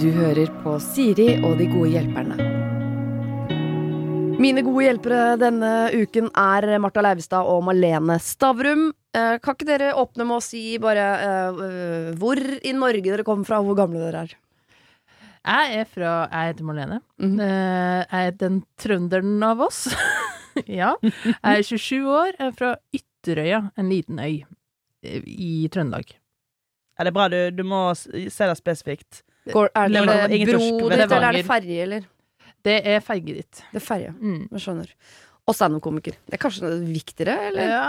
Du hører på Siri og de gode hjelperne. Mine gode hjelpere denne uken er Marta Leivestad og Malene Stavrum. Eh, kan ikke dere åpne med å si bare eh, eh, hvor i Norge dere kommer fra, og hvor gamle dere er? Jeg er fra Jeg heter Malene, Mhm. Eh, Jeg er den trønderen av oss. ja. Jeg er 27 år, jeg er fra Ytterøya, en liten øy i Trøndelag. Ja, det er bra. Du, du må se det spesifikt. Går, er det, det, det bro ditt, eller er det ferje, eller? Det er ferge ditt. Det er ferje. Mm. Jeg skjønner. Og standup-komiker. Det er kanskje noe viktigere, eller? Ja,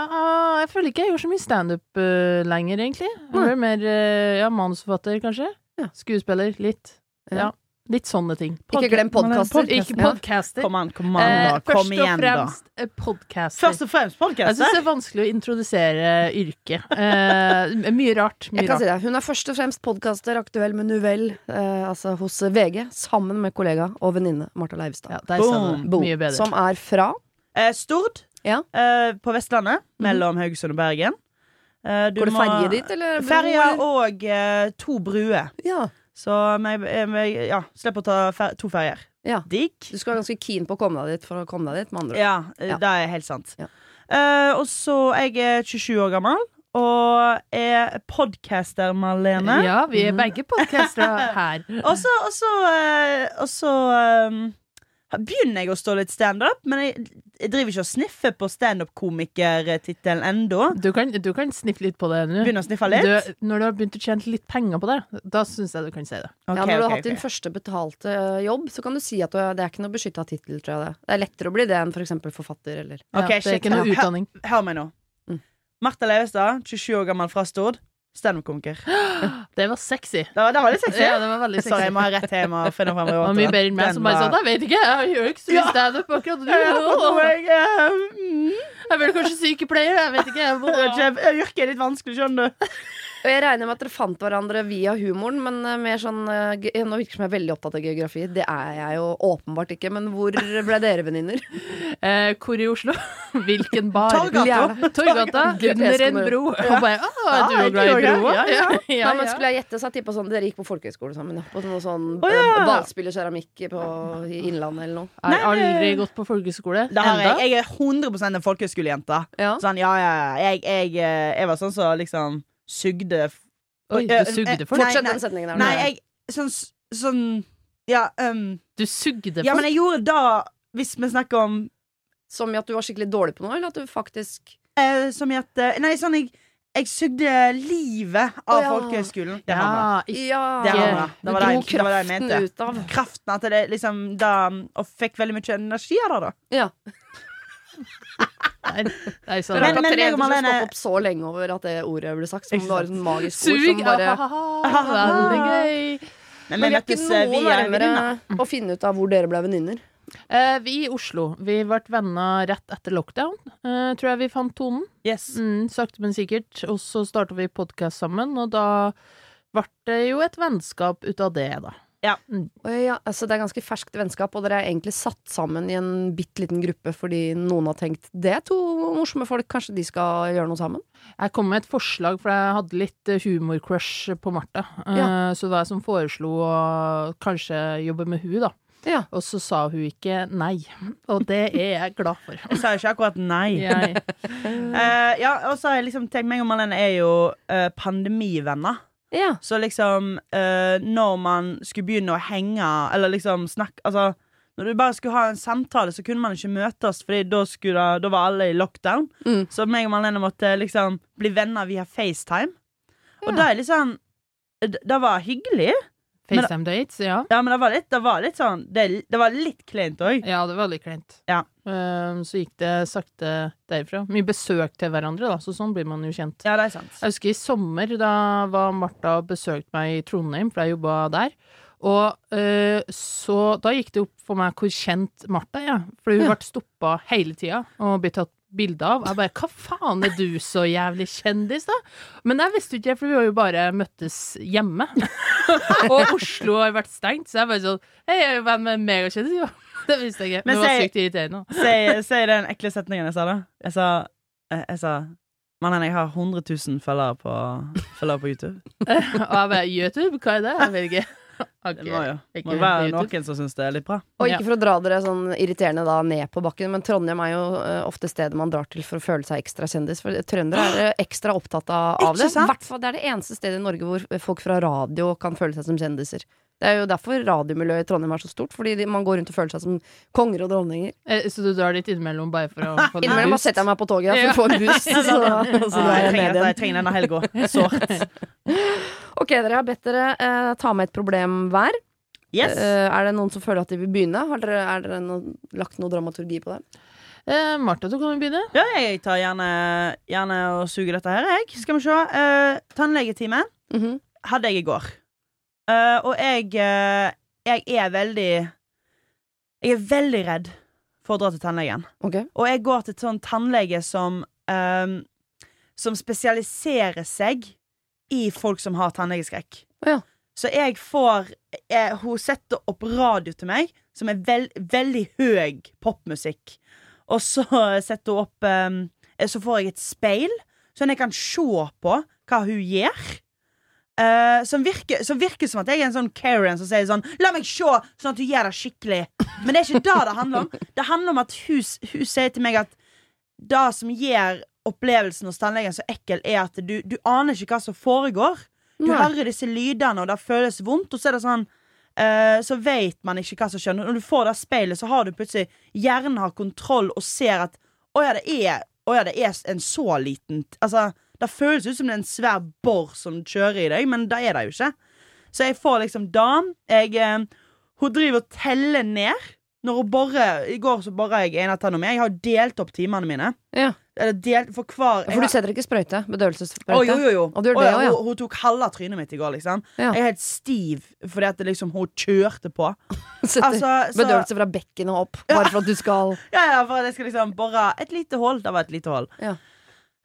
jeg føler ikke jeg gjør så mye standup uh, lenger, egentlig. Jeg er mer uh, ja, manusforfatter, kanskje. Ja. Skuespiller. Litt. Ja. Litt sånne ting. Ikke glem podkaster. Ikke podcaster. Kom an, kom an, Eh, da. Kom først igjen, og da. fremst eh, podcaster. Først og fremst podcaster. Jeg syns det er vanskelig å introdusere yrket. Eh, mye rart. Mye Jeg kan rart. si det. Hun er først og fremst podkaster, aktuell med Nuvell, eh, altså hos VG, sammen med kollega og venninne Marta Leivestad. Ja, der Boom. Boom. Mye bedre. Som er fra Eh, Stord Ja. eh, på Vestlandet, mellom Haugesund og Bergen. Eh, du Går det ferje dit, eller? bro, Ferje og eh, to bruer. Ja. Så jeg, jeg, jeg ja, slipper å ta fer to ferjer. Ja. Digg. Du skal være ganske keen på å komme deg dit for å komme deg dit, med andre ord. Ja, eh, Ja. det er helt sant. Ja. Uh, og så jeg er 27 år gammel og er podcaster, Malene. Ja, vi er begge podcastere her. Og så, og så, eh, og så eh, begynner jeg å stå litt standup, men jeg, jeg driver ikke og sniffer på standup-komikertittelen ennå. Du kan, du kan sniffe litt på det nå. Begynne å sniffe litt. Du, når du har begynt å tjene litt penger på det, da syns jeg du kan si det. Okay, ja, når du har hatt hatt din første betalte eh, jobb, så kan du si at du, det er ikke noe beskytta tittel, tror jeg det. Det er lettere å bli det enn for eksempel forfatter, eller ja, det er ikke noe Hør- utdanning. Hør meg nå. Mm. Martha Leivestad, 27 år gammel fra Stord. Standup-komiker. Det var sexy. Det var, det var litt sexy. Ja, det var veldig sexy. Sorry, jeg må ha rett tema. Det var mye bedre enn meg som bare sånn Jeg vet ikke, jeg gjør ikke så mye standup akkurat Jeg, nå. jeg, Jeg blir kanskje sykepleier, jeg vet ikke. jeg, Yrket er litt vanskelig, skjønner du. Og jeg regner med at dere fant hverandre via humoren, men eh, mer sånn eh, Nå virker det som jeg er veldig opptatt av geografi. Det er jeg jo åpenbart ikke, men hvor ble dere venninner? Eh, hvor i Oslo? Hvilken bar? Torgata. Torgata under en bro. Og bare Å, er du Ja, glad i broa? ja, ja. ja, men skulle jeg gjette, så tippa sånn Dere gikk på folkehøyskole sammen. På noe sånn oh, ja. eh, ballspillerkeramikk på i Innlandet eller noe. Jeg har aldri gått på folkehøyskole. Enda. jeg. Jeg er 100% en folkehøyskolejente. Ja. Sånn, ja, ja, ja. Jeg, jeg, jeg var sånn som liksom sugde f- Oi, Eh, du sugde eh, for Nei, Fortsett den setningen der. Nei, jeg Sånn, sånn Ja, um, Du sugde ja, men jeg gjorde da Hvis vi snakker om Som i at du var skikkelig dårlig på noe, eller at du faktisk eh, Som i at eh, Nei, sånn jeg jeg sugde livet av oh, ja. folkehøyskolen. Det Ja, Ja! Det Det var det jeg- det var det jeg kraften mente. ut av Kraften at det liksom da Og fikk veldig mye energi av det, da. Ja. Nei, nei, sånn. er Men- men Malene- stått opp så lenge over at det ordet ble sagt, som det var et magisk ord Sug! som bare Veldig gøy. Men Men vi vi er ikke eh, noe nærmere å finne ut av hvor dere ble venninner. Eh, vi i Oslo, vi ble venner rett etter lockdown. Eh, tror jeg vi fant tonen. Yes. Mm, sakte, men sikkert. Og så starta vi podkast sammen, og da ble det jo et vennskap ut av det, da. Og ja, altså Det er ganske ferskt vennskap, og dere er egentlig satt sammen i en bitte liten gruppe fordi noen har tenkt det er to morsomme folk, kanskje de skal gjøre noe sammen? Jeg kom med et forslag, for jeg hadde litt eh, humorcrush på Martha. Eh, Ja. Så det var jeg som foreslo å kanskje jobbe med hun da. Ja. Og så sa hun ikke nei. Og det er jeg glad for. Hun sa jo ikke akkurat nei. Eh, ja, og så har jeg liksom tenkt meg og Malene er jo uh, pandemivenner. Ja. Så liksom eh, når man skulle begynne å henge Eller liksom snakke Altså når du bare skulle ha en samtale, så kunne man ikke møtes, Fordi da, skulle, da var alle i lockdown. Mm. Så meg og Marlene måtte liksom bli venner via FaceTime. Og Ja. det er litt sånn Det det var hyggelig, FaceTime dates, ja. ja, men det var litt, det var litt sånn Det, det var litt kleint òg. Ja, det var litt kleint. Ja. Um, så gikk det sakte derfra. Mye besøk til hverandre, da, så sånn blir man jo kjent. Ja, det er sant. Jeg husker i sommer, da var Martha og besøkte meg i Trondheim, for jeg jobba der. Og eh, så Da gikk det opp for meg hvor kjent Martha er. For hun Ja. ble stoppa hele tida og blitt tatt bilde av. Jeg bare Hva faen, er du så jævlig kjendis, da? Men jeg visste jo ikke for vi har jo bare møttes hjemme. og Oslo har vært stengt, så jeg bare sånn Hei, jeg er jo venn med en megakjendis, jo. Det visste jeg ikke. Men det var sykt irriterende. Si, si den ekle setningen jeg sa, da. Jeg sa, eh, jeg sa Mannen, jeg har 100 000 følgere på, følgere på YouTube. Og jeg bare YouTube, hva er det? Jeg vet ikke. Ok. Det må jo Ikke må være noen som syns det er litt bra. Og ikke for å dra dere sånn irriterende da ned på bakken, men Trondheim er jo eh, ofte stedet man drar til for å føle seg ekstra kjendis. For trøndere er ekstra opptatt av, av det. Hvertfall, det er det eneste stedet i Norge hvor folk fra radio kan føle seg som kjendiser. Det er jo derfor radiomiljøet i Trondheim er så stort, fordi de, man går rundt og føler seg som konger og dronninger. Eh, Så du drar dit innimellom bare for å få litt Innimellom bare setter jeg meg på toget ja, for å få en boost. Så, så Ah, jeg, jeg trenger, jeg trenger denne helga. Sårt. Ok, dere har bedt dere eh, ta med et problem hver. Yes. Eh, er det noen som føler at de vil begynne? Har dere, er dere no, lagt noe dramaturgi på det? Eh, Martha, du kan jo begynne. Ja, jeg tar gjerne, gjerne og suger dette her, jeg. Skal vi se. Eh, tannlegetime Mhm. hadde jeg i går. Eh, og jeg uh, Jeg er veldig Jeg er veldig redd for å dra til tannlegen. Okay. Og jeg går til sånn tannlege som um, Som spesialiserer seg i folk som har tannlegeskrekk. Oh, ja. Så jeg får jeg, Hun setter opp radio til meg, som er veld, veldig høy popmusikk. Og så setter hun opp um, Så får jeg et speil, sånn jeg kan se på hva hun gjør. Eh, som, virker, som virker som at jeg er en sånn Karen som sier sånn 'La meg se, sånn at du gjør det skikkelig'. Men det er ikke det det handler om. Det handler om at hun, hun sier til meg at det som gjør opplevelsen hos tannlegen så ekkel, er at du, du aner ikke hva som foregår. Du Nei. hører disse lydene, og det føles vondt, og så er det sånn uh, Så vet man ikke hva som skjer. Når du får det speilet, så har du plutselig Hjernen har kontroll og ser at Å ja, det er, å ja, det er en så liten Altså, det føles ut som det er en svær bor som kjører i deg, men det er det jo ikke. Så jeg får liksom da jeg, eh, Hun driver og teller ned. Når hun borer I går så bora jeg en av tennene mine. Jeg har delt opp timene mine. Ja. Eller delt for hver For du setter ikke sprøyte? Bedøvelsessprøyte? å, jo, jo, jo. Og du gjør oh, det ja, ja. hun, hun tok halve trynet mitt i går, liksom. Ja. Jeg er helt stiv fordi at det liksom, hun kjørte på. Altså, Bedøvelse fra bekkenet opp, bare for at du skal ja, ja, for at jeg skal liksom bore et lite hull. Det var et lite hull. Ja.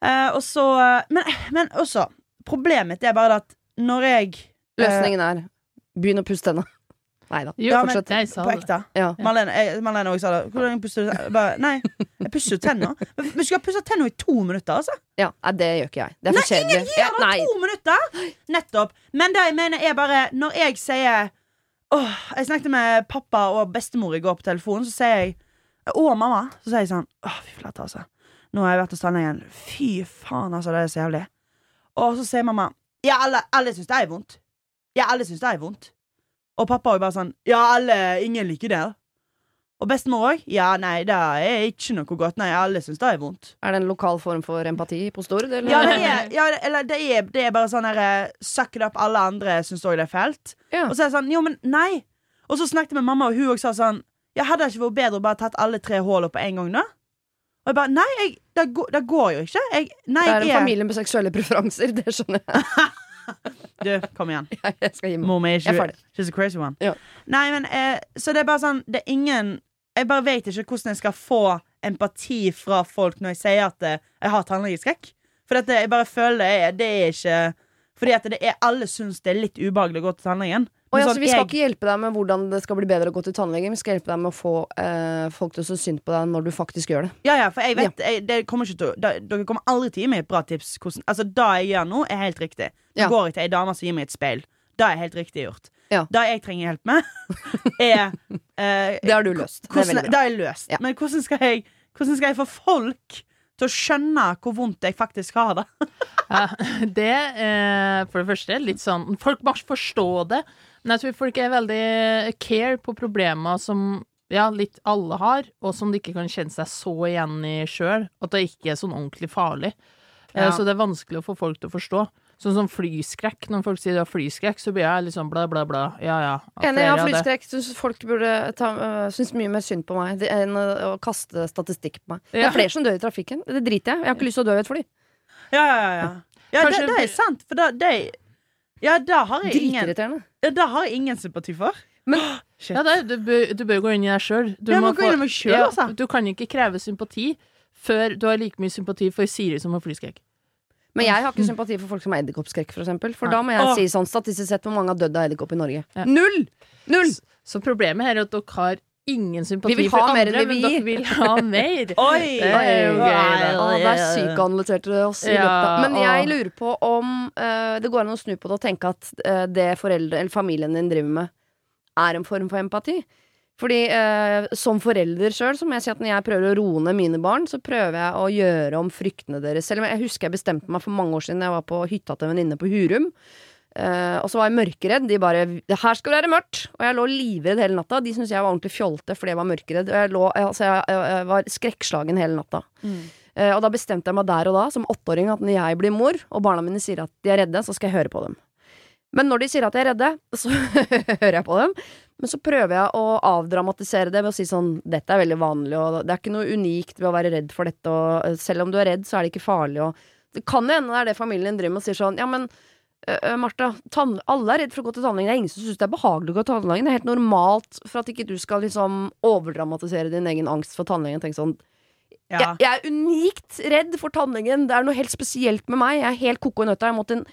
Eh, og så men, men også Problemet mitt er bare at når jeg uh, Løsningen er begynn å pusse tennene. Nei da. Ja, men. Jeg sa På det. ekte. Ja. Marlene, jeg, Marlene også sa det. Hvordan pusser du Bare, nei, jeg pusser jo tenna. Men Vi skal pusse tenna i to minutter, altså. ja. Nei, det gjør ikke jeg. Det er for kjedelig. ingen gir deg to minutter! Nettopp. Men det jeg mener er bare Når jeg sier Åh, Jeg snakket med pappa og bestemor i går på telefonen, så sier jeg Og mamma. Så sier jeg sånn Åh, fy flate, altså. Nå har jeg vært hos tannlegen. Fy faen, altså. Det er så jævlig. Og så sier mamma Ja, alle, alle syns det er vondt. Ja, alle syns det er vondt. Og pappa jo bare sånn Ja, alle Ingen liker det. Og bestemor òg. Ja, nei, det er ikke noe godt. Nei, alle syns det er vondt. Er det en lokal form for empati på Stord? Eller? Ja, det er, ja, eller det er, det er bare sånn her eh, Suck it up, alle andre syns òg det er fælt. Ja. Og så er det sånn, jo, men nei. Og så snakket jeg med mamma, og hun òg sa sånn Ja, hadde det ikke vært bedre å bare tatt alle tre hullene på en gang, da? Og jeg bare Nei, jeg, det, går, det går jo ikke. Jeg, nei, Det er en jeg familie med seksuelle preferanser, det skjønner jeg. Du, kom igjen. Jeg skal gi meg. Er ferdig. She's a crazy one. Ja. Nei, men eh, Så det er bare sånn Det er ingen Jeg bare vet ikke hvordan jeg skal få empati fra folk når jeg sier at eh, jeg har tannlegeskrekk. For dette, jeg bare føler det er, det er ikke Fordi at det er, alle syns det er litt ubehagelig å gå til tannlegen. Og Men ja, sånn, så vi skal jeg- ikke hjelpe deg med hvordan det skal bli bedre å gå til tannlegen. Vi skal hjelpe deg med å få eh, folk til å synes synd på deg når du faktisk gjør det. Ja, ja, for jeg vet jeg, det kommer ikke til, da, Dere kommer aldri til å gi meg et bra tips. Hvordan, altså, Det jeg gjør nå, er helt riktig. Ja. går jeg til ei dame som gir meg et speil. Det er helt riktig gjort. Ja. Det jeg trenger hjelp med, er eh, Det har du løst. Det er hvordan, det er løst. Ja. Men hvordan skal, jeg, hvordan skal jeg få folk til å skjønne hvor vondt jeg faktisk har det? Ja, det eh, For det første, litt sånn Folk må forstå det, men jeg tror folk er veldig care på problemer som ja, litt alle har, og som de ikke kan kjenne seg så igjen i sjøl. At det ikke er sånn ordentlig farlig. Eh, Ja. Så det er vanskelig å få folk til å forstå. Sånn som flyskrekk. Når folk sier de har flyskrekk, så blir jeg litt sånn bla, bla, bla. Ja, ja. Enig, jeg har flyskrekk. Syns folk burde ta, øh, synes mye mer synd på meg enn å å kaste statistikk på meg. Det er flere som dør i trafikken. Det driter jeg. Jeg har ikke lyst til å dø i et fly. Ja, ja, ja. ja det, det er sant, for da, det Ja, da har jeg ingen Dritirriterende. Ja, Det har jeg ingen sympati for. Men- Ja, det, er- du, bør, du bør gå inn i deg sjøl. Du, selv, altså. Du kan ikke kreve sympati før du har like mye sympati for Siri som har flyskrekk. Men jeg har ikke sympati for folk som har edderkoppskrekk, for eksempel. For da må jeg Åh. si sånn statistisk sett hvor mange har dødd av edderkopp i Norge. Ja. Null! Null! Så problemet her er at dere har ingen sympati Vi vil for ha mer andre, enn men vi dere vil ha mer. Oi! Det er jo gøy, det. Å, der psykoanalyserte du oss. Ja, Men jeg lurer på om uh, det går an å snu på det og tenke at uh, det foreldre eller familien din driver med, er en form for empati. Fordi uh, som forelder sjøl, så må jeg si at når jeg prøver å roe ned mine barn, så prøver jeg å gjøre om fryktene deres. Selv om jeg husker jeg bestemte meg for mange år siden jeg var på hytta til en venninne på Hurum. Eh, og så var jeg mørkeredd. De bare 'Her skal det være mørkt!' Og jeg lå livredd hele natta. De syntes jeg var ordentlig fjolte fordi jeg var mørkeredd. Og jeg, lå, altså, jeg, jeg, jeg var skrekkslagen hele natta. Eh, og da bestemte jeg meg der og da, som åtteåring, at når jeg blir mor, og barna mine sier at de er redde, så skal jeg høre på dem. Men når de sier at de er redde, så hører jeg på dem. Men så prøver jeg å avdramatisere det ved å si sånn Dette er veldig vanlig, og det er ikke noe unikt ved å være redd for dette, og eh, selv om du er redd, så er det ikke farlig, og Det kan jo hende det er det familien driver med og sier sånn Ja, men øh, Martha, alle er redd for å gå til tannlegen. Det er ingen som syns det er behagelig å gå til tannlegen. Det er helt normalt for at ikke du skal liksom overdramatisere din egen angst for tannlegen. Tenk sånn Ja. jeg, jeg er unikt redd for tannlegen. Det er noe helt spesielt med meg. Jeg er helt koko i nøtta. Jeg måtte en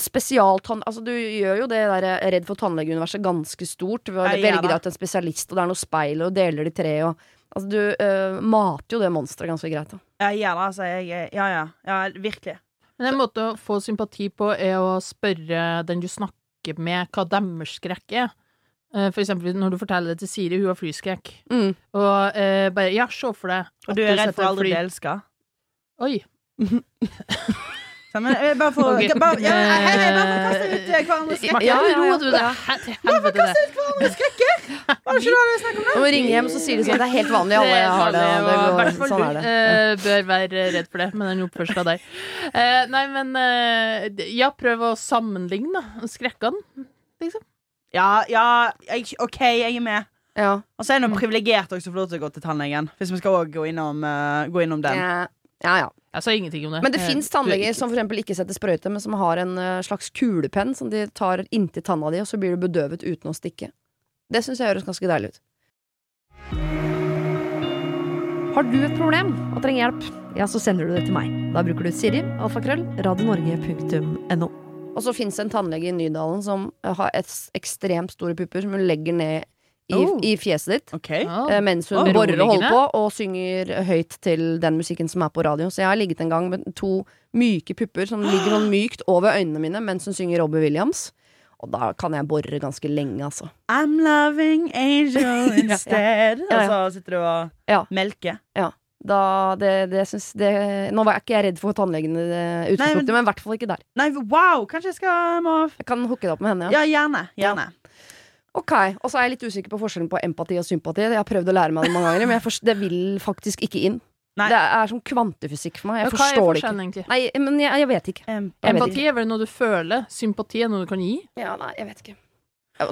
spesialtann... Altså, du gjør jo det der eh, redd for tannlegeuniverset ganske stort ved å velge deg ut en spesialist, og det er noe speil, og deler de tre, og Altså, du øh, mater jo det monsteret ganske greit, da. Ja, gjør altså. Jeg- ja, ja. ja. Virkelig. Men en måte å få sympati på er å spørre den du snakker med, hva deres skrekk er. Eh, For eksempel når du forteller det til Siri, hun har flyskrekk. Mm. Og eh, bare Ja, se for deg Og du er redd for bli elska? Oi. Men, eh, bare for Ok. bare, ja, hei, hei, bare for å kaste ut eh, hverandres skrekker. Ja, Ja, ja, ja. ro for å kaste ut. Hverandres skrekker! Var det ikke det vi snakket om? Når vi ringer hjem, så sier de sånn Det er helt vanlig, alle har det. det går, hvert fall sånn du uh, eh, bør være redd for det, med den oppførselen av deg. Uh, nei, men uh, ja, prøv å sammenligne skrekkene, liksom. Ja, ja, jeg, OK, jeg er med. Ja. Og så er det privilegert også til å gå til tannlegen. Hvis vi skal også gå eh, gå innom den. Ja, ja, ja. Jeg sa ingenting om det. Men det fins er tannleger som for ikke setter sprøyte, men som har en eh, slags kulepenn som de tar inntil tanna di, og så blir du bedøvet uten å stikke. Det syns jeg høres ganske deilig ut. Har du et problem og trenger hjelp, ja, så sender du det til meg. Da bruker du Siri, alfakrøll, radionorge.no. Og så fins det en tannlege i Nydalen som har et ekstremt store pupper som hun legger ned i, Oh. i fjeset ditt. okay. Ja. Eh, mens hun Oh. borer og holder på og synger høyt til den musikken som er på radio. Så jeg har ligget en gang med to myke pupper som ligger sånn mykt over øynene mine mens hun synger Robbie Williams. Og da kan jeg bore ganske lenge, altså. I'm loving angel instead. Ja, ja. Og så sitter du og Ja. melker. Da, det, det syns det, Nå var jeg ikke jeg redd for tannlegene, i det men- i hvert fall ikke der. Nei, wow! Kanskje jeg skal må... Jeg kan hooke det opp med henne, ja. Ja, gjerne. Gjerne. Ok, Og så er jeg litt usikker på forskjellen på empati og sympati. Jeg har prøvd å lære meg det mange ganger, men jeg forst- det vil faktisk ikke inn. Nei. Det er som kvantefysikk for meg. Jeg men forstår det ikke. egentlig? Nei, men jeg, jeg vet ikke. Empati, Jeg vet er vel noe du føler. Sympati er noe du kan gi. Ja, nei, jeg vet ikke.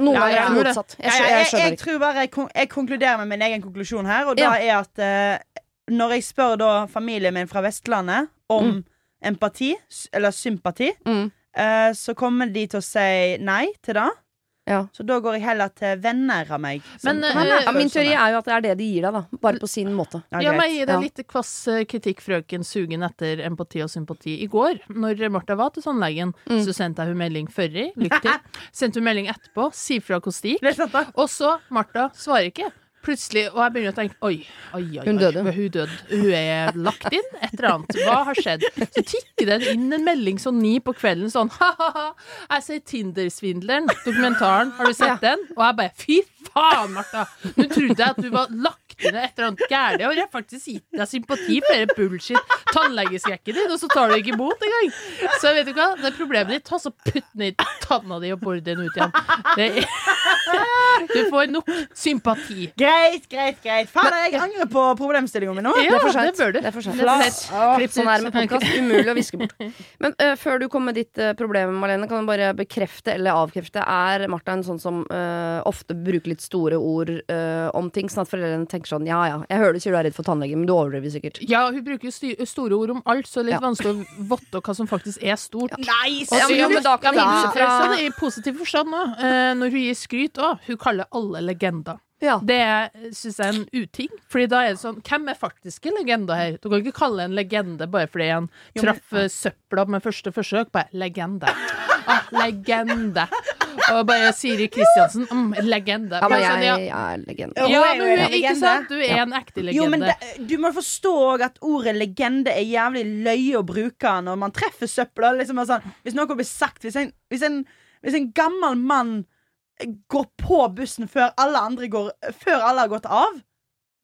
Noen Ja, ganger ja. er det motsatt. Jeg, Ja, skjø- jeg jeg, skjønner jeg, ikke. tror bare jeg, jeg konkluderer med min egen konklusjon her, og Ja. da er at uh, når jeg spør da familien min fra Vestlandet om Mm. empati, eller sympati, Mm. Uh, så kommer de til å si nei til det. Ja. Så da går jeg heller til venner av meg. Men, ha eh, min teori er jo at det er det de gir deg, da. Bare på sin måte. Ja, Ja, meg gi deg Ja. litt kvass eh, kritikk, frøken sugen etter empati og sympati. I går, når Martha var til tannlegen, Mm. så sendte jeg hun melding førri. Lykke til. Sendte hun melding etterpå. Si fra hvordan det gikk. Og så, Martha svarer ikke. Plutselig, og jeg begynner å tenke Oi, oi, oi, oi Hun døde. Hun døde. Hun er lagt inn. Et eller annet. Hva har skjedd? Så tikker det inn en melding sånn ni på kvelden sånn Ha-ha-ha, jeg ser Tinder-svindleren. Dokumentaren. Har du sett den? Og jeg bare Fy faen, Martha! Nå trodde jeg at du var lagt i et eller annet gærent. Jeg har faktisk gitt deg sympati for den bullshit tannlegeskrekken din, og så tar du ikke imot engang. Så vet du hva, det er problemet ditt. Ta så Putt ned i tanna di og bor den ut igjen. Det er, du får nok sympati. Greit, greit, greit. Fader, jeg angrer på problemstillingen min nå. Ja, det er for sent. det bør du. Det er for Klipp Sånn her med podkast. Umulig å viske bort. Men uh, før du kommer med ditt uh, problem, Malene, kan du bare bekrefte eller avkrefte. Er Martha en sånn som uh, ofte bruker litt store ord om ting, sånn at foreldrene tenker sånn ja ja, jeg hører du sier du er redd for tannlegen, men du overdriver sikkert. Ja, hun bruker jo sty- store ord om alt, så det er litt Ja. vanskelig å votte hva som faktisk er stort. Nei, Ja, men- ja, men da kan vi Ja, vise fra- sånn I positiv forstand òg. når hun gir skryt òg. Hun kaller alle legender. Ja. Det syns jeg er en uting. Fordi da er det sånn Hvem er faktiske legender her? Du kan ikke kalle en legende bare fordi han traff eh, søpla med første forsøk. Bare legende. Ah, legende. Og bare Siri Kristiansen, mm, legende. Ja, men sånn, jeg, ja. jeg er legende. Ja, men hun ikke sant? Du er en ekte legende. Jo, men det, du må forstå at ordet legende er jævlig løye å bruke når man treffer søpla. Liksom, sånn, hvis noe blir sagt Hvis en, hvis en, hvis en gammel mann går på bussen før alle andre går Før alle har gått av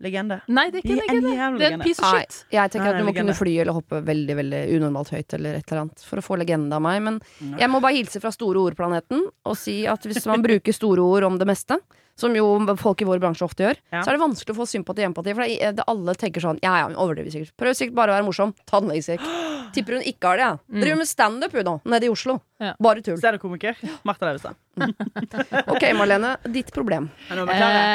Legende. Nei, det er ikke en legende. Det er en piece of shit. Nei, jeg tenker Nei, at du må legende. kunne fly eller hoppe veldig veldig unormalt høyt eller et eller annet for å få legende av meg. Men jeg må bare hilse fra Store ordplaneten og si at hvis man bruker store ord om det meste, som jo folk i vår bransje ofte gjør, Ja. så er det vanskelig å få sympati og empati. For det, er- det alle tenker sånn Ja, ja, hun overdriver sikkert. Prøv sikkert bare å være morsom. Tannlegesekk. Tipper hun ikke har det, ja. Driver med standup, hun nå, nede i Oslo. Ja. Bare tull. Standup-komiker. Martha Leivestad. Ok, Marlene. Ditt problem. Er?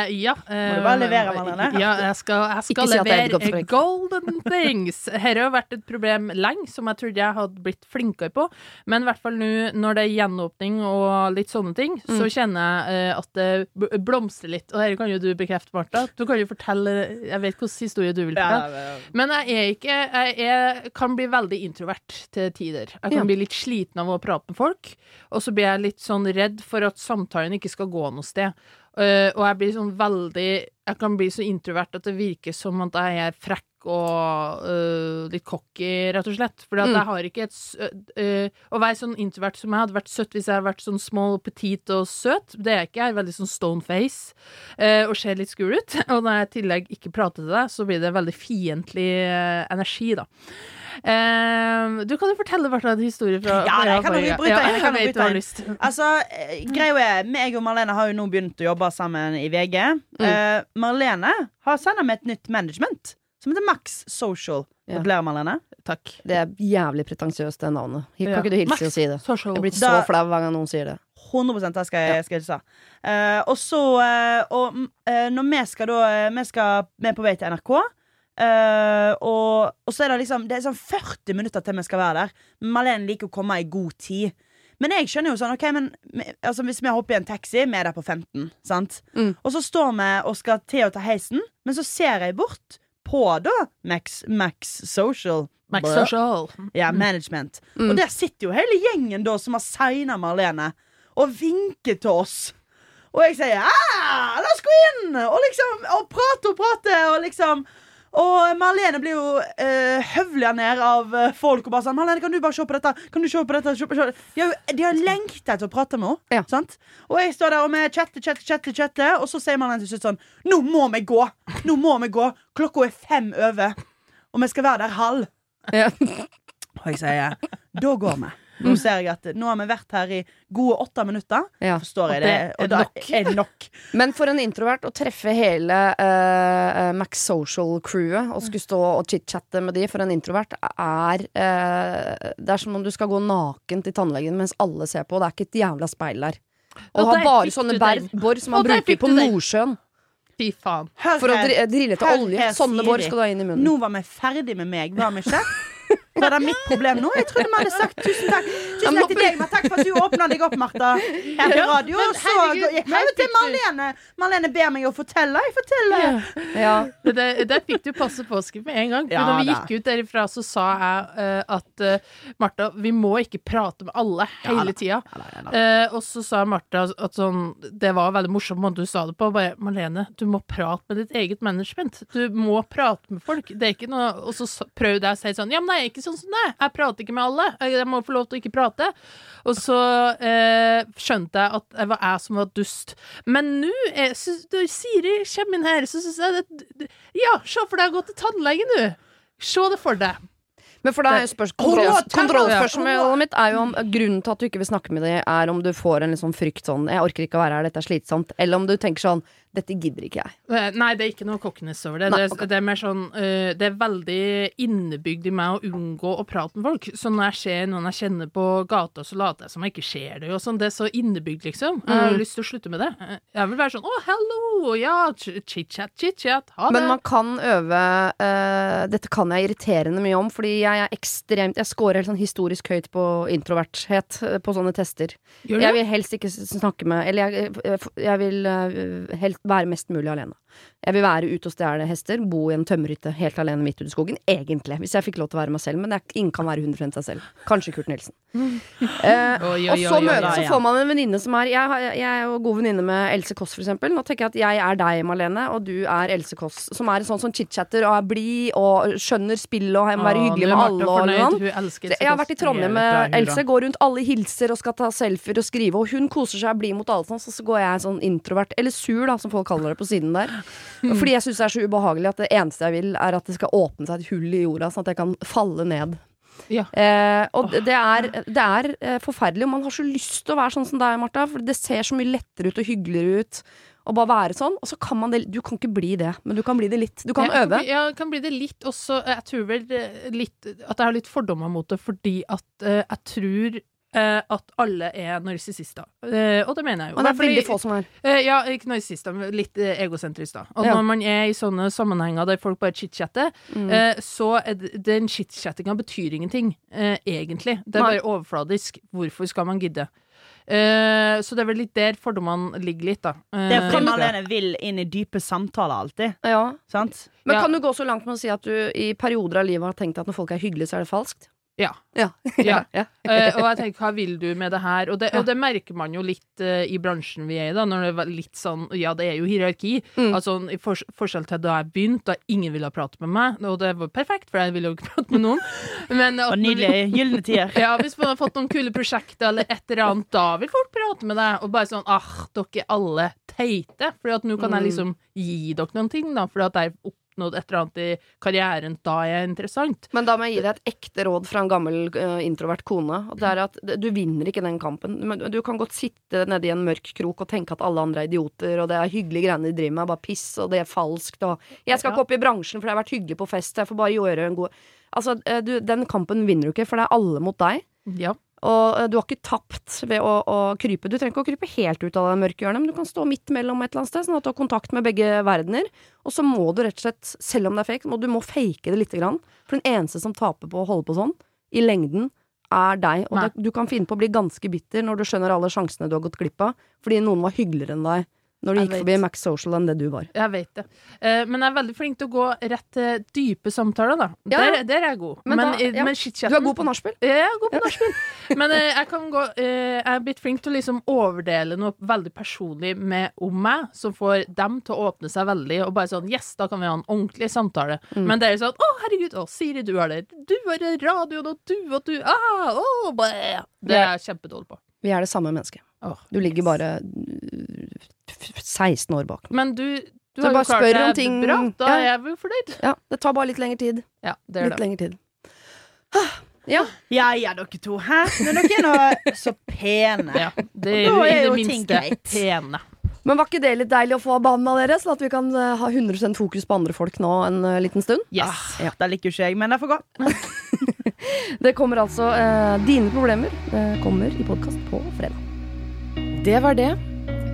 Eh, ja. Må du bare levere, Marlene? Ja, jeg skal, jeg skal si er levere golden things. Her har vært et problem lenge, som jeg trodde jeg hadde blitt flinkere på. Men i hvert fall nå når det er gjenåpning og litt sånne ting, Mm. så kjenner jeg eh, at det b- blomstrer litt. Og dette kan jo du bekrefte, Martha. Du kan jo fortelle Jeg vet hvilken historie du vil fortelle. Ja, ja, Men jeg er ikke Jeg er, kan bli veldig introvert til tider. Jeg kan Ja. bli litt sliten av å prate med folk, og så blir jeg litt sånn redd for at samtalen ikke skal gå noe sted. Uh, og jeg blir sånn veldig Jeg kan bli så introvert at det virker som at jeg er frekk og uh, litt cocky, rett og slett. Fordi at Mm. jeg har ikke et uh, Å være sånn introvert som jeg hadde vært søtt hvis jeg hadde vært sånn small, petit og søt. Det er jeg ikke. Jeg er veldig sånn stone face uh, og ser litt skul ut. Og når jeg i tillegg ikke prater til deg, så blir det veldig fiendtlig energi, da. Eh, du kan jo fortelle hvert en historie fra Ja, jeg kan jo bryte inn, jeg Ja, kan du har lyst. Altså, eh, greia er, meg og Marlene har jo nå begynt å jobbe sammen i VG. Eh, Marlene har sendt meg et nytt management som heter Max Social. Ja. Gratulerer, Marlene. Takk. Det er jævlig pretensiøst, det navnet. Kan Ja. ikke du hilse Max og si det? Social. Jeg blir så flau hver gang noen sier det. 100 det skal jeg, skal jeg. Eh, og så uh, Og eh, når vi skal da Vi, skal, vi er på vei til NRK. Uh, og, og så er det liksom Det er sånn 40 minutter til vi skal være der. Malene liker å komme i god tid. Men jeg skjønner jo sånn Ok, men altså, hvis vi hopper i en taxi, vi er der på 15, sant? Mm. Og så står vi og skal til å ta heisen, men så ser jeg bort på da Max, Max Social. Max. Social. Ja, management. Mm. Og der sitter jo hele gjengen da som har signa Marlene, og vinker til oss. Og jeg sier ja, la oss gå inn! Og liksom, og prate og prate, og liksom Og Marlene blir jo uh, høvla ned av eh, folk og bare sånn 'Marlene, kan du bare se på dette?' Kan du se på dette? Se på, se. De har, de har lengta etter å prate med henne. Ja. Sant? Og jeg står der og vi chatter, chatter, chatter, chatter, og så sier Marlene til slutt sånn 'Nå må vi gå! Nå må vi gå! Klokka er fem over, og vi skal være der halv.' Ja. Og jeg sier da går vi. Nå ser jeg at nå har vi vært her i gode åtte minutter. Ja. Forstår jeg det? Og da er det nok. Men for en introvert å treffe hele uh, Max Social-crewet og skulle stå og chit-chatte med de for en introvert, er uh, Det er som om du skal gå naken til tannlegen mens alle ser på, og det er ikke et jævla speil der. Og Og ha bare sånne bær-bor som man bruker på. Nordsjøen Fy faen. Hør for å drille til olje. Sånne bår skal du ha inn i munnen. Nå var vi ferdig med meg, var vi ikke? Var det mitt problem nå? Jeg trodde vi hadde sagt tusen takk Tusen takk til deg, men takk for at du åpna deg opp, Martha. Her på radio. men Og så gikk vi til Marlene. Marlene ber meg å fortelle. Jeg forteller. Ja. Det, der fikk du passe påskrift med en gang. For Ja, da vi gikk ut derifra, så sa jeg uh, at uh, Martha, vi må ikke prate med alle hele tida. Eh, og så sa Martha at sånn Det var veldig morsomt måten du sa det på. Bare Marlene, du må prate med ditt eget management. Du må prate med folk. Det er ikke noe Og så prøvde jeg å si sånn Ja, men jeg er ikke sånn som deg. Jeg prater ikke med alle. Jeg må få lov til å ikke prate. Og så eh, skjønte jeg at det var jeg som var dust. Men nå er- Siri kommer inn her, så syns jeg det Ja, se for deg å gå til tannlegen, du. Se det for deg. Men for deg, kontroll, kontrollspørsmålet mitt er jo om grunnen til at du ikke vil snakke med dem, er om du får en liksom frykt sånn 'jeg orker ikke å være her, dette er slitsomt', eller om du tenker sånn 'dette gidder ikke jeg'. Eh, Nei, det er ikke noe cockiness over det. Nei, det, ok. det er mer sånn uh, Det er veldig innebygd i meg å unngå å prate med folk. Så når jeg ser noen jeg kjenner på gata, så later jeg som jeg ikke ser det. Sånn. Det er så innebygd, liksom. Jeg har Mm. lyst til å slutte med det. Eh, Jeg vil være sånn 'Å, hello! Ja, chit-chat, chit-chat. Ha det'. Men man kan øve uh, Dette kan jeg irriterende mye om, fordi jeg er ekstremt Jeg scorer helt sånn historisk høyt på introverthet på sånne tester. Jeg vil helst ikke snakke med Eller jeg, jeg, vil uh, helst være mest mulig alene. Jeg vil være ute og stjele hester, bo i en tømmerhytte helt alene midt ute i skogen. Egentlig, hvis jeg fikk lov til å være meg selv. Men det er, ingen kan være 100 seg selv. Kanskje Kurt Nilsen. Eh, Oi, og så, møter, så får man en venninne som er jeg, jeg er jo god venninne med Else Kåss, for eksempel. Nå tenker jeg at jeg er deg, Malene, og du er Else Kåss. Som er en sånn som chit-chatter og er blid og skjønner spillet og må være hyggelig med alle. Og sånn. Jeg har vært i Trondheim Jeg med Else, går rundt, alle hilser og skal ta selfier og skrive, og hun koser seg og blir mot alle sånn, så, så går jeg sånn introvert, eller sur, da, som folk kaller det på siden der. Fordi jeg syns det er så ubehagelig at det eneste jeg vil, er at det skal åpne seg et hull i jorda, sånn at jeg kan falle ned. Ja. Eh, og det er, det er eh, forferdelig, og man har så lyst til å være sånn som deg, Martha, for det ser så mye lettere ut og hyggeligere ut. Å bare være sånn, og så kan man det Du kan ikke bli det, men du kan bli det litt. Du kan Jeg øve. bli- Ja, kan bli det litt også. Jeg tror vel eh, litt At jeg har litt fordommer mot det, fordi at eh, jeg tror at alle er narsissister. Eh, og det mener jeg jo. Og det er veldig få som er. Eh, ja, ikke narsissister, men litt eh, egosentrisk, da. Og Ja. når man er i sånne sammenhenger der folk bare chit-chatter, Mm. eh, så er det, den chit-chattinga betyr ingenting, eh, egentlig. Det er Nei. bare overfladisk. Hvorfor skal man gidde? Uh, så det er vel litt der fordommene ligger litt, da. Uh, Det er fordi man Marlene vil inn i dype samtaler alltid. Ja. Sant? Men Ja. kan du gå så langt med å si at du i perioder av livet har tenkt at når folk er hyggelige, så er det falskt? Ja. Ja. Ja. ja. Eh, og jeg tenker, hva vil du med det her? Og det, og det merker man jo litt uh, i bransjen vi er i, da, når det er litt sånn Ja, det er jo hierarki. Mm. Altså i for, forskjell til da jeg begynte, da ingen ville prate med meg. Og det var perfekt, for jeg ville jo ikke prate med noen. Men Og når nydelige gylne tider. Ja, hvis man har fått noen kule prosjekter eller et eller annet, da vil folk prate med deg. Og bare sånn ah, dere er alle teite. For nå kan jeg Mm. liksom gi dere noen ting, da. For at jeg oppnådd et eller annet i karrieren. Da er jeg interessant. Men da må jeg gi deg et ekte råd fra en gammel uh, introvert kone. Og det er at du vinner ikke den kampen. Du kan godt sitte nedi en mørk krok og tenke at alle andre er idioter, og det er hyggelige greiene de driver med, bare piss, og det er falskt, og Jeg skal ikke opp i bransjen, for det har vært hyggelig på fest, jeg får bare gjøre en god Altså, eh, du, den kampen vinner du ikke, for det er alle mot deg. Ja. Og eh, du har ikke tapt ved å, å krype. Du trenger ikke å krype helt ut av det mørke hjørnet, men du kan stå midt mellom et eller annet sted, sånn at du har kontakt med begge verdener. Og så må du rett og slett, selv om det er fake, må du må fake det lite grann. For den eneste som taper på å holde på sånn, i lengden, er deg. Og det, du kan finne på å bli ganske bitter når du skjønner alle sjansene du har gått glipp av, fordi noen var hyggeligere enn deg når du Jeg gikk vet. forbi Max Social enn det du var. Jeg vet det. Eh, men jeg er veldig flink til å gå rett til dype samtaler, da. Ja. Der, der er jeg god. Men Men, da- ja. men Du er god på nachspiel. Ja, jeg er god på nachspiel. Men eh, jeg kan gå eh, Jeg er blitt flink til å liksom overdele noe veldig personlig med om meg, som får dem til å åpne seg veldig, og bare sånn Yes, da kan vi ha en ordentlig samtale. Mm. Men det er sånn Å, herregud, å, Siri, du er der. Du er i radioen, og du og du ah, oh. Det er jeg kjempedårlig på. Vi er det samme mennesket. Du ligger yes. bare 16 år bak. Men du, du har jo klart spør om det ting- bra. Da Ja. er jeg jo fornøyd. Ja, det tar bare litt lengre tid. Ja, det er Litt det. lengre tid. Ja. Ja ja, dere to. Hæ? Men dere er nå så pene. Ja, det er jo i det minste pene. Men var ikke det litt deilig å få banen av dere, sånn at vi kan eh, ha 100% fokus på andre folk nå en eh, liten stund? Yes. Ah, Det liker ikke jeg, men det får gå. Det kommer altså eh, Dine problemer eh, kommer i podkast på fredag. Det var det.